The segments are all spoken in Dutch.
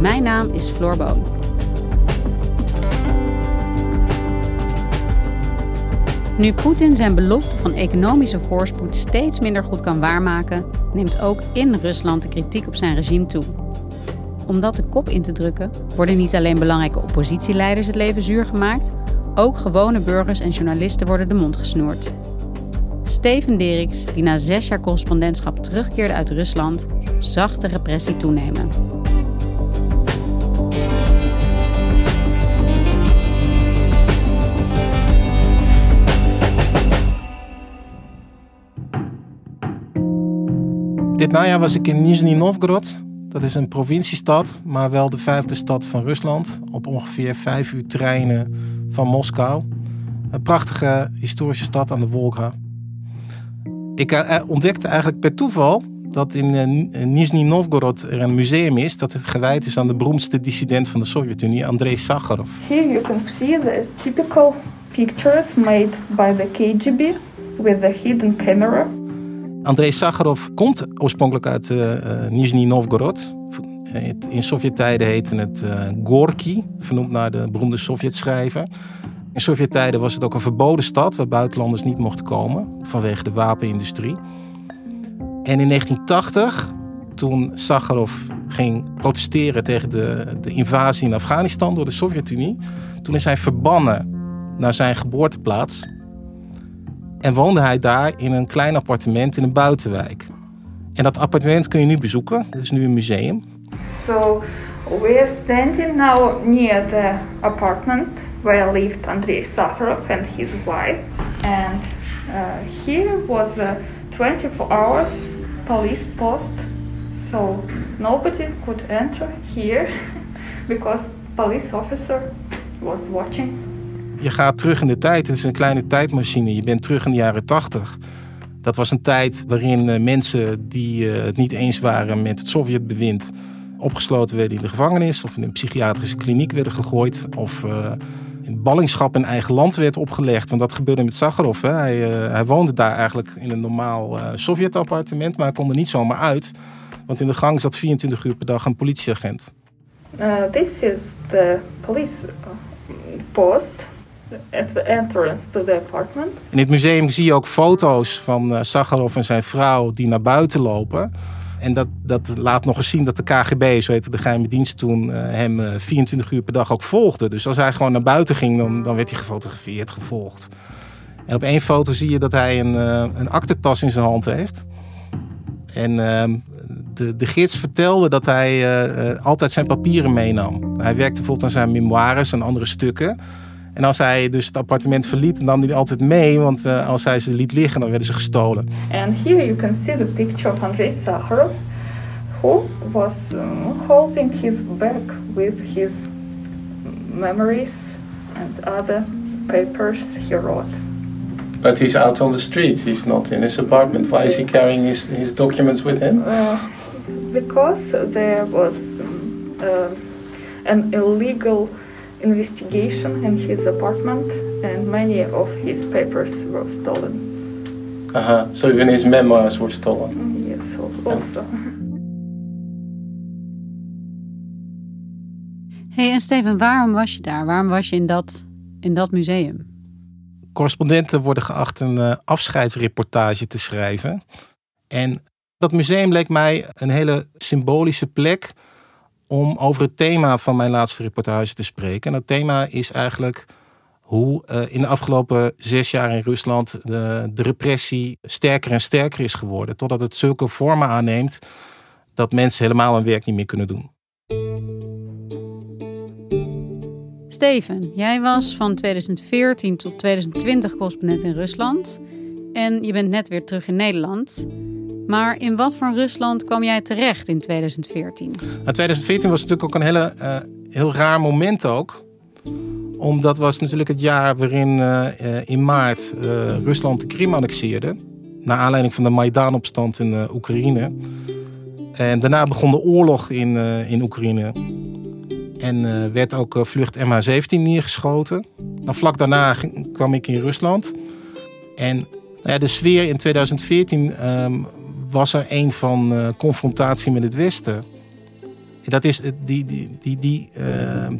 Mijn naam is Floor Boon. Nu Poetin zijn belofte van economische voorspoed steeds minder goed kan waarmaken, neemt ook in Rusland de kritiek op zijn regime toe. Om dat de kop in te drukken, worden niet alleen belangrijke oppositieleiders het leven zuur gemaakt, ook gewone burgers en journalisten worden de mond gesnoerd. Steven Deriks, die na zes jaar correspondentschap terugkeerde uit Rusland, zag de repressie toenemen. Dit najaar was ik in Nizhny Novgorod. Dat is een provinciestad, maar wel de vijfde stad van Rusland. Op ongeveer vijf uur treinen van Moskou. Een prachtige historische stad aan de Volga. Ik eh, ontdekte eigenlijk per toeval dat in uh, Nizhny Novgorod er een museum is dat gewijd is aan de beroemdste dissident van de Sovjet-Unie, Andrei Sakharov. Here you can see the typical pictures made by the KGB with the hidden camera. Andrei Sakharov komt oorspronkelijk uit uh, Nizhny Novgorod. In Sovjet-tijden heette het uh, Gorky, vernoemd naar de beroemde Sovjet-schrijver. In Sovjet-tijden was het ook een verboden stad waar buitenlanders niet mochten komen vanwege de wapenindustrie. En in 1980, toen Sakharov ging protesteren tegen de, de invasie in Afghanistan door de Sovjet-Unie, toen is hij verbannen naar zijn geboorteplaats en woonde hij daar in een klein appartement in een buitenwijk. En dat appartement kun je nu bezoeken. Het is nu een museum. So we are standing now near the apartment where lived Andrei Sakharov and his wife. And uh, here was a 24 hours police post. So nobody could enter here because police officer was watching je gaat terug in de tijd. Het is een kleine tijdmachine. Je bent terug in de jaren tachtig. Dat was een tijd waarin eh, mensen die eh, het niet eens waren met het Sovjetbewind opgesloten werden in de gevangenis of in een psychiatrische kliniek werden gegooid of uh, in ballingschap in eigen land werd opgelegd. Want dat gebeurde met Sakharov. Hij, hij, woonde daar eigenlijk in een normaal Sovjet-appartement, maar hij kon er niet zomaar uit. Want in de gang zat 24 uur per dag een politieagent. Uh, this is the police post at the entrance to the apartment. In het museum zie je ook foto's van uh, Sakharov en zijn vrouw die naar buiten lopen. En dat, dat laat nog eens zien dat de KGB, zo heette de geheime dienst toen, uh, hem uh, 24 uur per dag ook volgde. Dus als hij gewoon naar buiten ging, dan, dan werd hij gefotografeerd, gevolgd. En op één foto zie je dat hij een, een aktentas in zijn hand heeft. En ehm, de, de gids vertelde dat hij altijd zijn papieren meenam. Hij werkte bijvoorbeeld aan zijn memoires en andere stukken. En als hij dus het appartement verliet, dan nam hij altijd mee, want uh, als hij ze liet liggen, dan werden ze gestolen. And here you can see the picture of Andrei Sakharov, who was uh, holding his bag with his memories and other papers he wrote. But he's out on the street. He's not in his apartment. Why is he carrying his, his documents with him? Uh, because there was um, uh, an illegal investigation in his apartment and many of his papers were stolen. Uh-huh. So even his memoirs were stolen? Yes, also. hey, en Steven, waarom was je daar? Waarom was je in dat, in dat museum? Correspondenten worden geacht een uh, afscheidsreportage te schrijven. En dat museum leek mij een hele symbolische plek om over het thema van mijn laatste reportage te spreken. En dat thema is eigenlijk hoe uh, in de afgelopen zes jaar in Rusland de, de, repressie sterker en sterker is geworden. Totdat het zulke vormen aanneemt dat mensen helemaal hun werk niet meer kunnen doen. Steven, jij was van 2014 tot 2020 correspondent in Rusland. En je bent net weer terug in Nederland. Maar in wat voor Rusland kwam jij terecht in 2014? Nou, 2014 was natuurlijk ook een hele, uh, heel raar moment ook. Omdat was natuurlijk het jaar waarin uh, in maart Rusland de Krim annexeerde. Naar aanleiding van de Maidan-opstand in Oekraïne. En daarna begon de oorlog in, in Oekraïne. En werd ook vlucht MH17 neergeschoten. Dan vlak daarna kwam ik in Rusland. En nou de sfeer in 2014 um, was er een van uh, confrontatie met het Westen. Dat is, die die, die, die uh,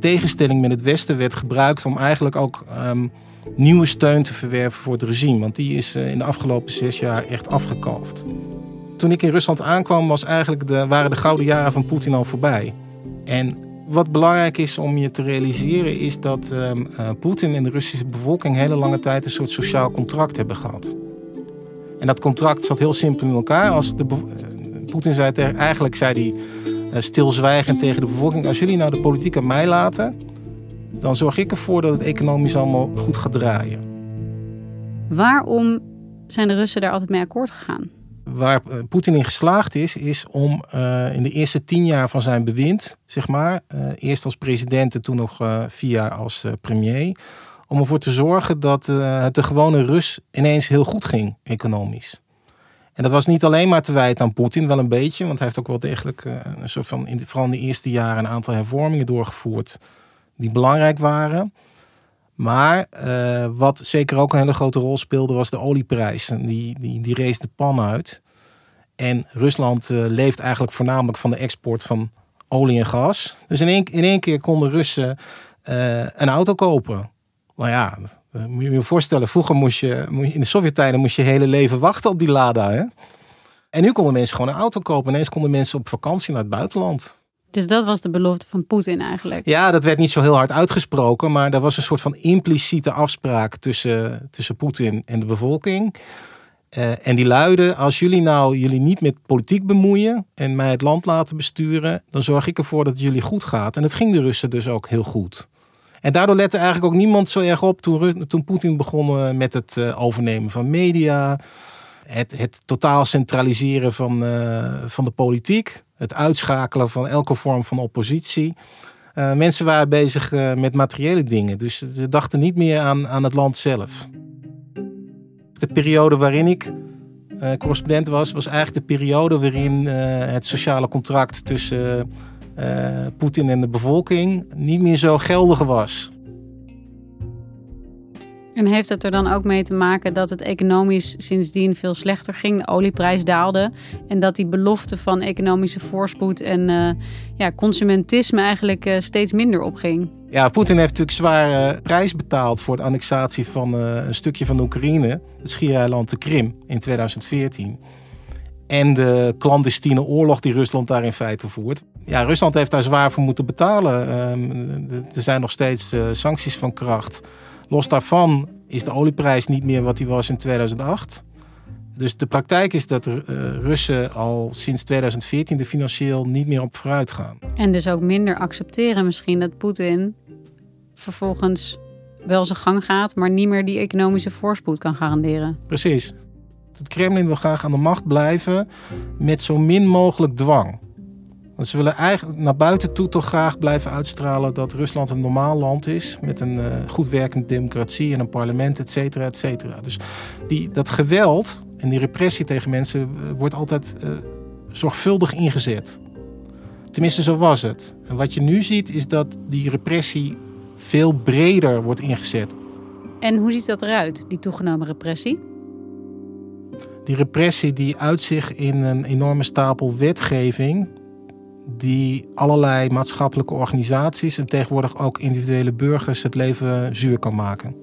tegenstelling met het Westen werd gebruikt om eigenlijk ook um, nieuwe steun te verwerven voor het regime. Want die is uh, in de afgelopen zes jaar echt afgekalfd. Toen ik in Rusland aankwam, was eigenlijk de, waren de gouden jaren van Poetin al voorbij. En wat belangrijk is om je te realiseren, is dat um, Poetin en de Russische bevolking hele lange tijd een soort sociaal contract hebben gehad. En dat contract zat heel simpel in elkaar. Als de Poetin zei tegen, eigenlijk zei hij uh, stilzwijgend tegen de bevolking: als jullie nou de politiek aan mij laten, dan zorg ik ervoor dat het economisch allemaal goed gaat draaien. Waarom zijn de Russen daar altijd mee akkoord gegaan? Waar uh, Poetin in geslaagd is, is om uh, in de eerste tien jaar van zijn bewind, zeg maar, eerst als president en toen nog vier jaar als premier, om ervoor te zorgen dat uh, het de gewone Rus ineens heel goed ging, economisch. En dat was niet alleen maar te wijten aan Poetin, wel een beetje, want hij heeft ook wel degelijk uh, een soort van, in, vooral in de eerste jaren, een aantal hervormingen doorgevoerd die belangrijk waren. Maar uh, wat zeker ook een hele grote rol speelde, was de olieprijs. En die, die, die rees de pan uit. En Rusland leeft eigenlijk voornamelijk van de export van olie en gas. Dus in één, in één keer konden Russen een auto kopen. Nou ja, moet je je voorstellen, vroeger moest je, in de Sovjet-tijden moest je hele leven wachten op die Lada. Hè? En nu konden mensen gewoon een auto kopen. Ineens konden mensen op vakantie naar het buitenland. Dus dat was de belofte van Poetin eigenlijk? Ja, dat werd niet zo heel hard uitgesproken. Maar er was een soort van impliciete afspraak tussen, tussen Poetin en de bevolking. Uh, en die luidde, als jullie nou jullie niet met politiek bemoeien en mij het land laten besturen, dan zorg ik ervoor dat het jullie goed gaat. En het ging de Russen dus ook heel goed. En daardoor lette eigenlijk ook niemand zo erg op toen, Poetin begon eh, met het uh, overnemen van media. Het, het totaal centraliseren van, uh, van de politiek. Het uitschakelen van elke vorm van oppositie. Mensen waren bezig met materiële dingen. Dus ze dachten niet meer aan, aan het land zelf. De periode waarin ik correspondent was, was eigenlijk de periode waarin het sociale contract tussen Poetin en de bevolking niet meer zo geldig was. En heeft het er dan ook mee te maken dat het economisch sindsdien veel slechter ging? De olieprijs daalde en dat die belofte van economische voorspoed en uh, ja, consumentisme eigenlijk uh, steeds minder opging? Ja, Poetin heeft natuurlijk zware prijs betaald voor de annexatie van een stukje van de Oekraïne, het schiereiland de Krim, in 2014 en de clandestine oorlog die Rusland daar in feite voert. Ja, Rusland heeft daar zwaar voor moeten betalen. Um, er zijn nog steeds uh, sancties van kracht. Los daarvan is de olieprijs niet meer wat die was in 2008. Dus de praktijk is dat uh, Russen al sinds 2014 er financieel niet meer op vooruit gaan. En dus ook minder accepteren misschien dat Poetin vervolgens wel zijn gang gaat, maar niet meer die economische voorspoed kan garanderen. Precies. Het Kremlin wil graag aan de macht blijven met zo min mogelijk dwang. Want ze willen eigenlijk naar buiten toe toch graag blijven uitstralen dat Rusland een normaal land is. Met een uh, goed werkende democratie en een parlement, et cetera, et cetera. Dus die, dat geweld en die repressie tegen mensen eh, wordt altijd uh, zorgvuldig ingezet. Tenminste, zo was het. En wat je nu ziet is dat die repressie veel breder wordt ingezet. En hoe ziet dat eruit, die toegenomen repressie? Die repressie die uit zich in een enorme stapel wetgeving die allerlei maatschappelijke organisaties en tegenwoordig ook individuele burgers het leven zuur kan maken.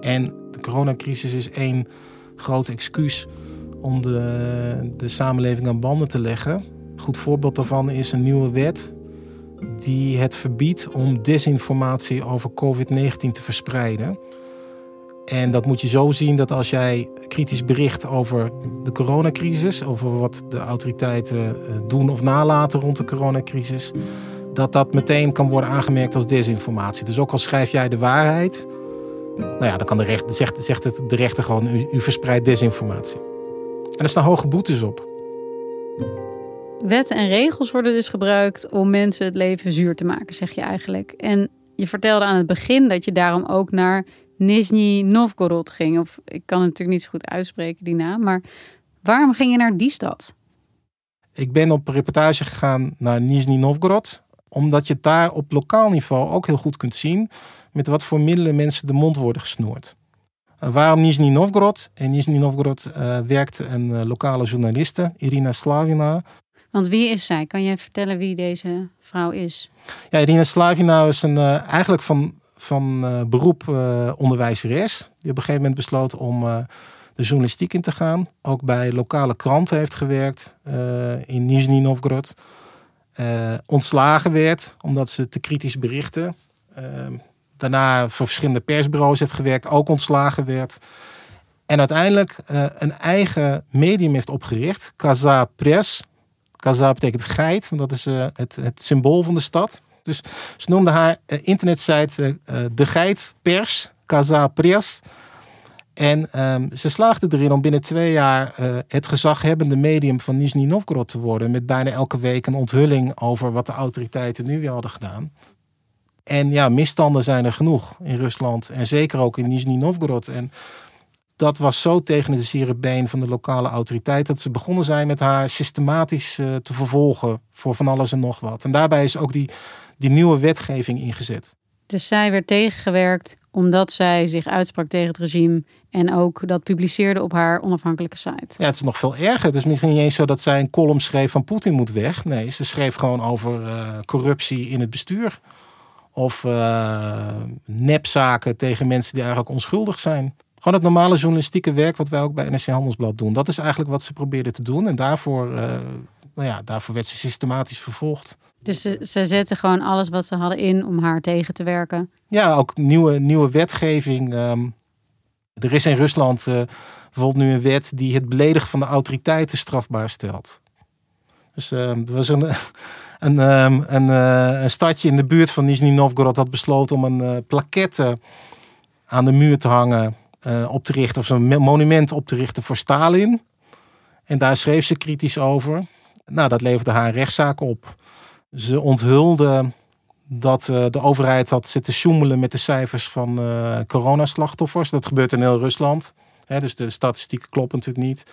En de coronacrisis is één groot excuus om de, de samenleving aan banden te leggen. Een goed voorbeeld daarvan is een nieuwe wet die het verbiedt om desinformatie over COVID-19 te verspreiden. En dat moet je zo zien dat als jij kritisch bericht over de coronacrisis, over wat de autoriteiten eh, doen of nalaten rond de coronacrisis, dat dat meteen kan worden aangemerkt als desinformatie. Dus ook al schrijf jij de waarheid, nou ja, dan kan de rechter, zegt, zegt het de rechter gewoon, u, verspreidt desinformatie. En er staan hoge boetes op. Wetten en regels worden dus gebruikt om mensen het leven zuur te maken, zeg je eigenlijk. En je vertelde aan het begin dat je daarom ook naar Nizhny Novgorod ging. Of ik kan het natuurlijk niet zo goed uitspreken, die naam. Maar waarom ging je naar die stad? Ik ben op reportage gegaan naar Nizhny Novgorod. Omdat je daar op lokaal niveau ook heel goed kunt zien met wat voor middelen mensen de mond worden gesnoerd. Uh, waarom Nizhny Novgorod? In Nizhny Novgorod uh, werkte een uh, lokale journaliste, Irina Slavina. Want wie is zij? Kan je vertellen wie deze vrouw is? Ja, Irina Slavina is een, eigenlijk van, van beroep onderwijzeres. Die op een gegeven moment besloot om de journalistiek in te gaan. Ook bij lokale kranten heeft gewerkt in Nizhny Novgorod. ontslagen werd omdat ze te kritisch berichten daarna voor verschillende persbureaus heeft gewerkt, ook ontslagen werd. En uiteindelijk uh, een eigen medium heeft opgericht, Kaza Press. Kaza betekent geit, want dat is uh, het, het, symbool van de stad. Dus ze noemden haar uh, internetsite De Geit Pers, Kaza Press. En um, ze slaagde erin om binnen twee jaar het gezaghebbende medium van Nizhny Novgorod te worden. Met bijna elke week een onthulling over wat de autoriteiten nu weer hadden gedaan. En ja, misstanden zijn er genoeg in Rusland. En zeker ook in Nizhny Novgorod. En dat was zo tegen het zere been van de lokale autoriteit dat ze begonnen zijn met haar systematisch te vervolgen voor van alles en nog wat. En daarbij is ook die, die nieuwe wetgeving ingezet. Dus zij werd tegengewerkt omdat zij zich uitsprak tegen het regime en ook dat publiceerde op haar onafhankelijke site. Ja, het is nog veel erger. Het is misschien niet eens zo dat zij een column schreef van Poetin moet weg. Nee, ze schreef gewoon over uh, corruptie in het bestuur. Of uh, nepzaken tegen mensen die eigenlijk onschuldig zijn. Gewoon het normale journalistieke werk wat wij ook bij NRC Handelsblad doen. Dat is eigenlijk wat ze probeerden te doen. En daarvoor, uh, nou ja, daarvoor werd ze systematisch vervolgd. Dus ze, ze zetten gewoon alles wat ze hadden in om haar tegen te werken? Ja, ook nieuwe, nieuwe wetgeving. Um, er is in Rusland uh, bijvoorbeeld nu een wet die het beledigen van de autoriteiten strafbaar stelt. Dus uh, er was een een, um, een, uh, een, stadje in de buurt van Nizhny Novgorod had besloten om een uh, plaquette aan de muur te hangen, op te richten, of zo'n monument op te richten voor Stalin. En daar schreef ze kritisch over. Nou, dat leverde haar een rechtszaak op. Ze onthulde dat de overheid had zitten sjoemelen met de cijfers van coronaslachtoffers. Dat gebeurt in heel Rusland. Hè, dus de statistieken kloppen natuurlijk niet.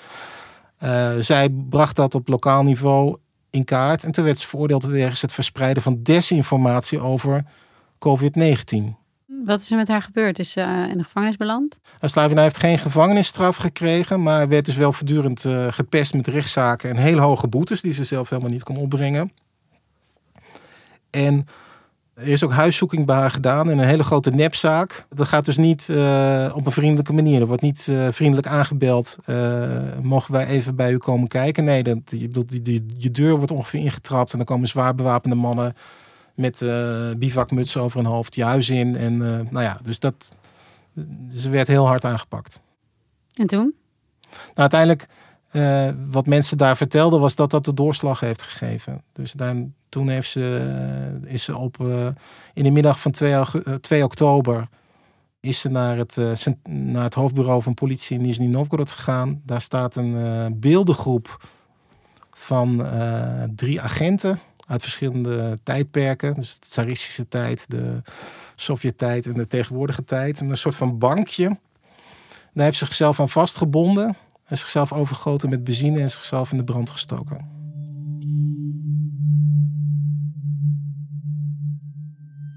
zij bracht dat op lokaal niveau in kaart. En toen werd ze veroordeeld wegens het verspreiden van desinformatie over COVID-19. Wat is er met haar gebeurd? Is ze eh, in de gevangenis beland? Slavina heeft geen gevangenisstraf gekregen, maar werd dus wel voortdurend uh, gepest met rechtszaken en hele hoge boetes die ze zelf helemaal niet kon opbrengen. En er is ook huiszoeking bij haar gedaan in een hele grote nepzaak. Dat gaat dus niet op een vriendelijke manier. Er wordt niet vriendelijk aangebeld. Uh, mogen wij even bij u komen kijken? Nee, dat, je, die, je deur wordt ongeveer ingetrapt. En dan komen zwaar bewapende mannen met bivakmutsen over hun hoofd je huis in. En nou ja, dus dat. Ze werd heel hard aangepakt. En toen? Nou, uiteindelijk uh, wat mensen daar vertelden was dat dat de doorslag heeft gegeven. Dus dan, toen heeft ze, uh, is ze op, uh, in de middag van 2, 2 oktober is ze naar het, naar het hoofdbureau van politie in Nizhny Novgorod gegaan. Daar staat een beeldengroep van drie agenten uit verschillende tijdperken. Dus de tsaristische tijd, de Sovjet-tijd en de tegenwoordige tijd. Een soort van bankje. Daar heeft ze zichzelf aan vastgebonden en zichzelf overgoten met benzine en zichzelf in de brand gestoken.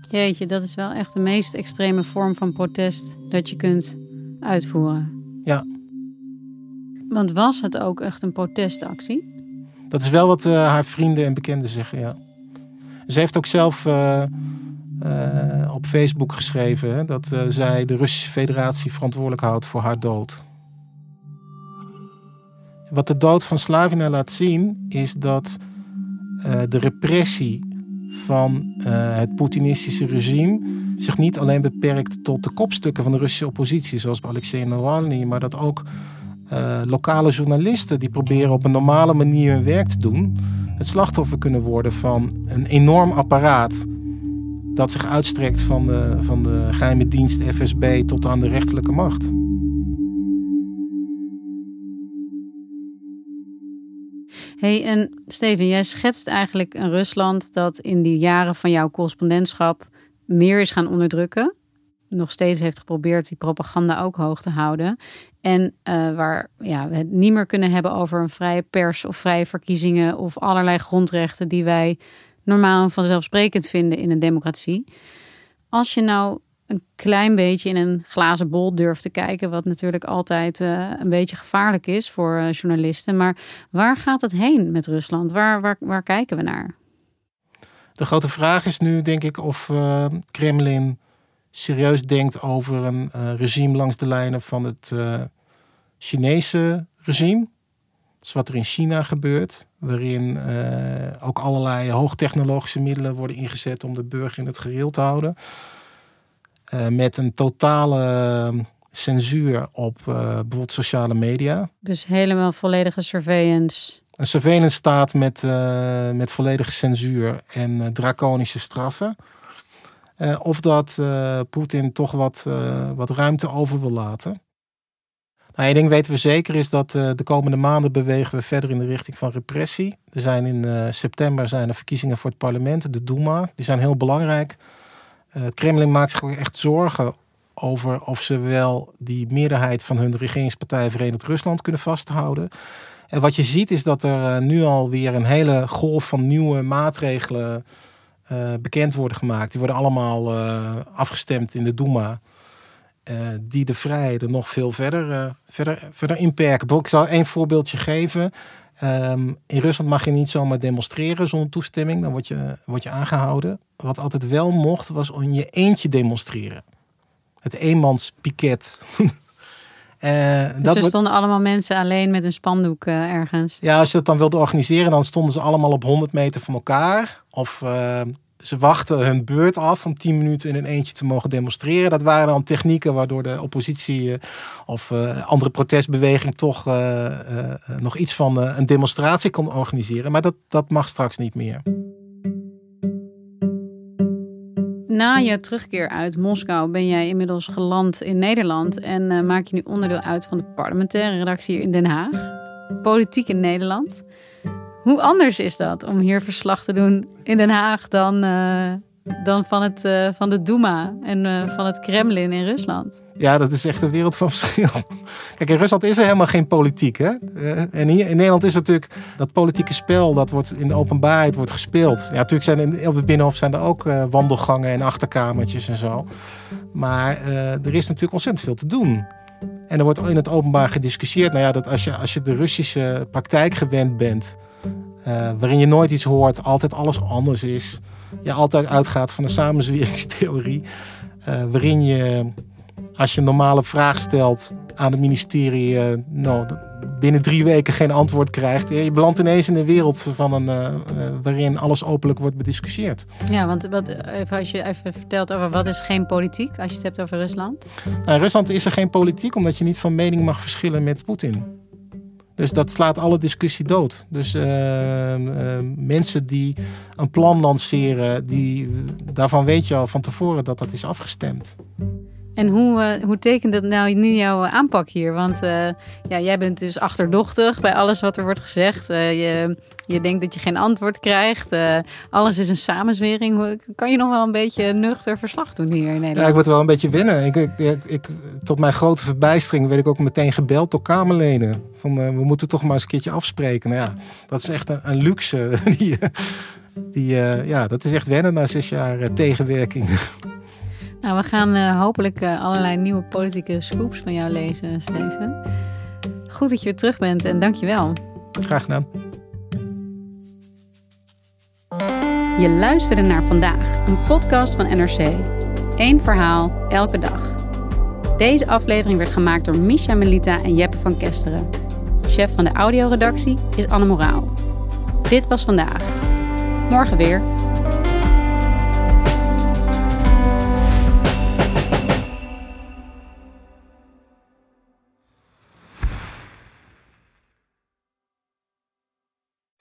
Jeetje, dat is wel echt de meest extreme vorm van protest dat je kunt uitvoeren. Ja. Want was het ook echt een protestactie? Dat is wel wat uh, haar vrienden en bekenden zeggen, ja. Ze heeft ook zelf uh, uh, op Facebook geschreven hè, dat zij de Russische Federatie verantwoordelijk houdt voor haar dood. Wat de dood van Slavina laat zien, is dat de repressie van het Poetinistische regime zich niet alleen beperkt tot de kopstukken van de Russische oppositie, zoals bij Alexei Navalny, maar dat ook uh, lokale journalisten die proberen op een normale manier hun werk te doen, het slachtoffer kunnen worden van een enorm apparaat dat zich uitstrekt van de, van de geheime dienst FSB tot aan de rechterlijke macht. Hey, en Steven, jij schetst eigenlijk een Rusland dat in die jaren van jouw correspondentschap meer is gaan onderdrukken. Nog steeds heeft geprobeerd die propaganda ook hoog te houden. En uh, waar ja, we het niet meer kunnen hebben over een vrije pers of vrije verkiezingen of allerlei grondrechten die wij normaal en vanzelfsprekend vinden in een democratie. Als je nou een klein beetje in een glazen bol durft te kijken, wat natuurlijk altijd uh, een beetje gevaarlijk is voor uh, journalisten. Maar waar gaat het heen met Rusland? Waar, waar, waar kijken we naar? De grote vraag is nu, denk ik, of Kremlin serieus denkt over een regime langs de lijnen van het Chinese regime. Dat is wat er in China gebeurt, waarin ook allerlei hoogtechnologische middelen worden ingezet om de burger in het gereel te houden. Met een totale ehm, censuur op bijvoorbeeld sociale media. Dus helemaal volledige surveillance. Een surveillance staat met, uh, met volledige censuur en draconische straffen. Of dat Poetin toch wat, wat ruimte over wil laten. Nou, ding weten we zeker is dat de komende maanden bewegen we verder in de richting van repressie. Er zijn in september zijn er verkiezingen voor het parlement, de Duma. Die zijn heel belangrijk. Eh, het Kremlin maakt zich ook echt zorgen over of ze wel die meerderheid van hun regeringspartij Verenigd Rusland kunnen vasthouden. En wat je ziet is dat er eh, nu alweer een hele golf van nieuwe maatregelen uh, bekend worden gemaakt. Die worden allemaal uh, afgestemd in de Duma. Uh, die de vrijheden nog veel verder, verder, verder inperken. Ik zal één voorbeeldje geven. Um, in Rusland mag je niet zomaar demonstreren zonder toestemming. Dan word je, word je aangehouden. Wat altijd wel mocht, was om je eentje demonstreren. Het eenmanspiket. uh, dus dat er stonden allemaal mensen alleen met een spandoek uh, ergens? Ja, als je dat dan wilde organiseren, dan stonden ze allemaal op 100 meter van elkaar. Of uh, ze wachten hun beurt af om 10 minuten in een eentje te mogen demonstreren. Dat waren dan technieken waardoor de oppositie of andere protestbeweging toch nog iets van een demonstratie kon organiseren. Maar dat, dat mag straks niet meer. Na je terugkeer uit Moskou ben jij inmiddels geland in Nederland en uh, maak je nu onderdeel uit van de parlementaire redactie hier in Den Haag. Politiek in Nederland. Hoe anders is dat om hier verslag te doen in Den Haag dan, uh, dan van, het, uh, van de Duma en van het Kremlin in Rusland? Ja, dat is echt een wereld van verschil. Kijk, in Rusland is er helemaal geen politiek. Hè? En hier in Nederland is natuurlijk dat politieke spel, dat wordt in de openbaarheid wordt gespeeld. Ja, natuurlijk zijn in, op het Binnenhof zijn er ook wandelgangen en achterkamertjes en zo. Maar er is natuurlijk ontzettend veel te doen. En er wordt in het openbaar gediscussieerd. Nou ja, dat als je, als je de Russische praktijk gewend bent, uh, waarin je nooit iets hoort, altijd alles anders is. Je altijd uitgaat van de samenzweringstheorie. waarin je als je een normale vraag stelt aan het ministerie, uh, nou, binnen drie weken geen antwoord krijgt. Je belandt ineens in een wereld van een, uh, waarin alles openlijk wordt bediscussieerd. Ja, want wat, even, als je even vertelt over wat is geen politiek, als je het hebt over Rusland? Nou, in Rusland is er geen politiek omdat je niet van mening mag verschillen met Poetin. Dus dat slaat alle discussie dood. Dus uh, mensen die een plan lanceren, die, daarvan weet je al van tevoren dat dat is afgestemd. En hoe, uh, hoe tekent dat nou nu jouw aanpak hier? Want uh, ja, jij bent dus achterdochtig bij alles wat er wordt gezegd. Uh, je, je denkt dat je geen antwoord krijgt. alles is een samenzwering. Kan je nog wel een beetje nuchter verslag doen hier in Nederland? Ja, ik moet wel een beetje winnen. Ik, ik, ik, tot mijn grote verbijstering werd ik ook meteen gebeld door Kamerleden. Van, we moeten toch maar eens een keertje afspreken. Nou ja, dat is echt een, een luxe. die, die, ja, dat is echt wennen na zes jaar tegenwerking. Nou, we gaan uh, hopelijk uh, allerlei nieuwe politieke scoops van jou lezen, Steven. Goed dat je weer terug bent en dankjewel. Graag gedaan. Je luisterde naar vandaag, een podcast van NRC. Eén verhaal, elke dag. Deze aflevering werd gemaakt door Misha Melita en Jeppe van Kesteren. Chef van de audioredactie is Anne Moraal. Dit was vandaag. Morgen weer.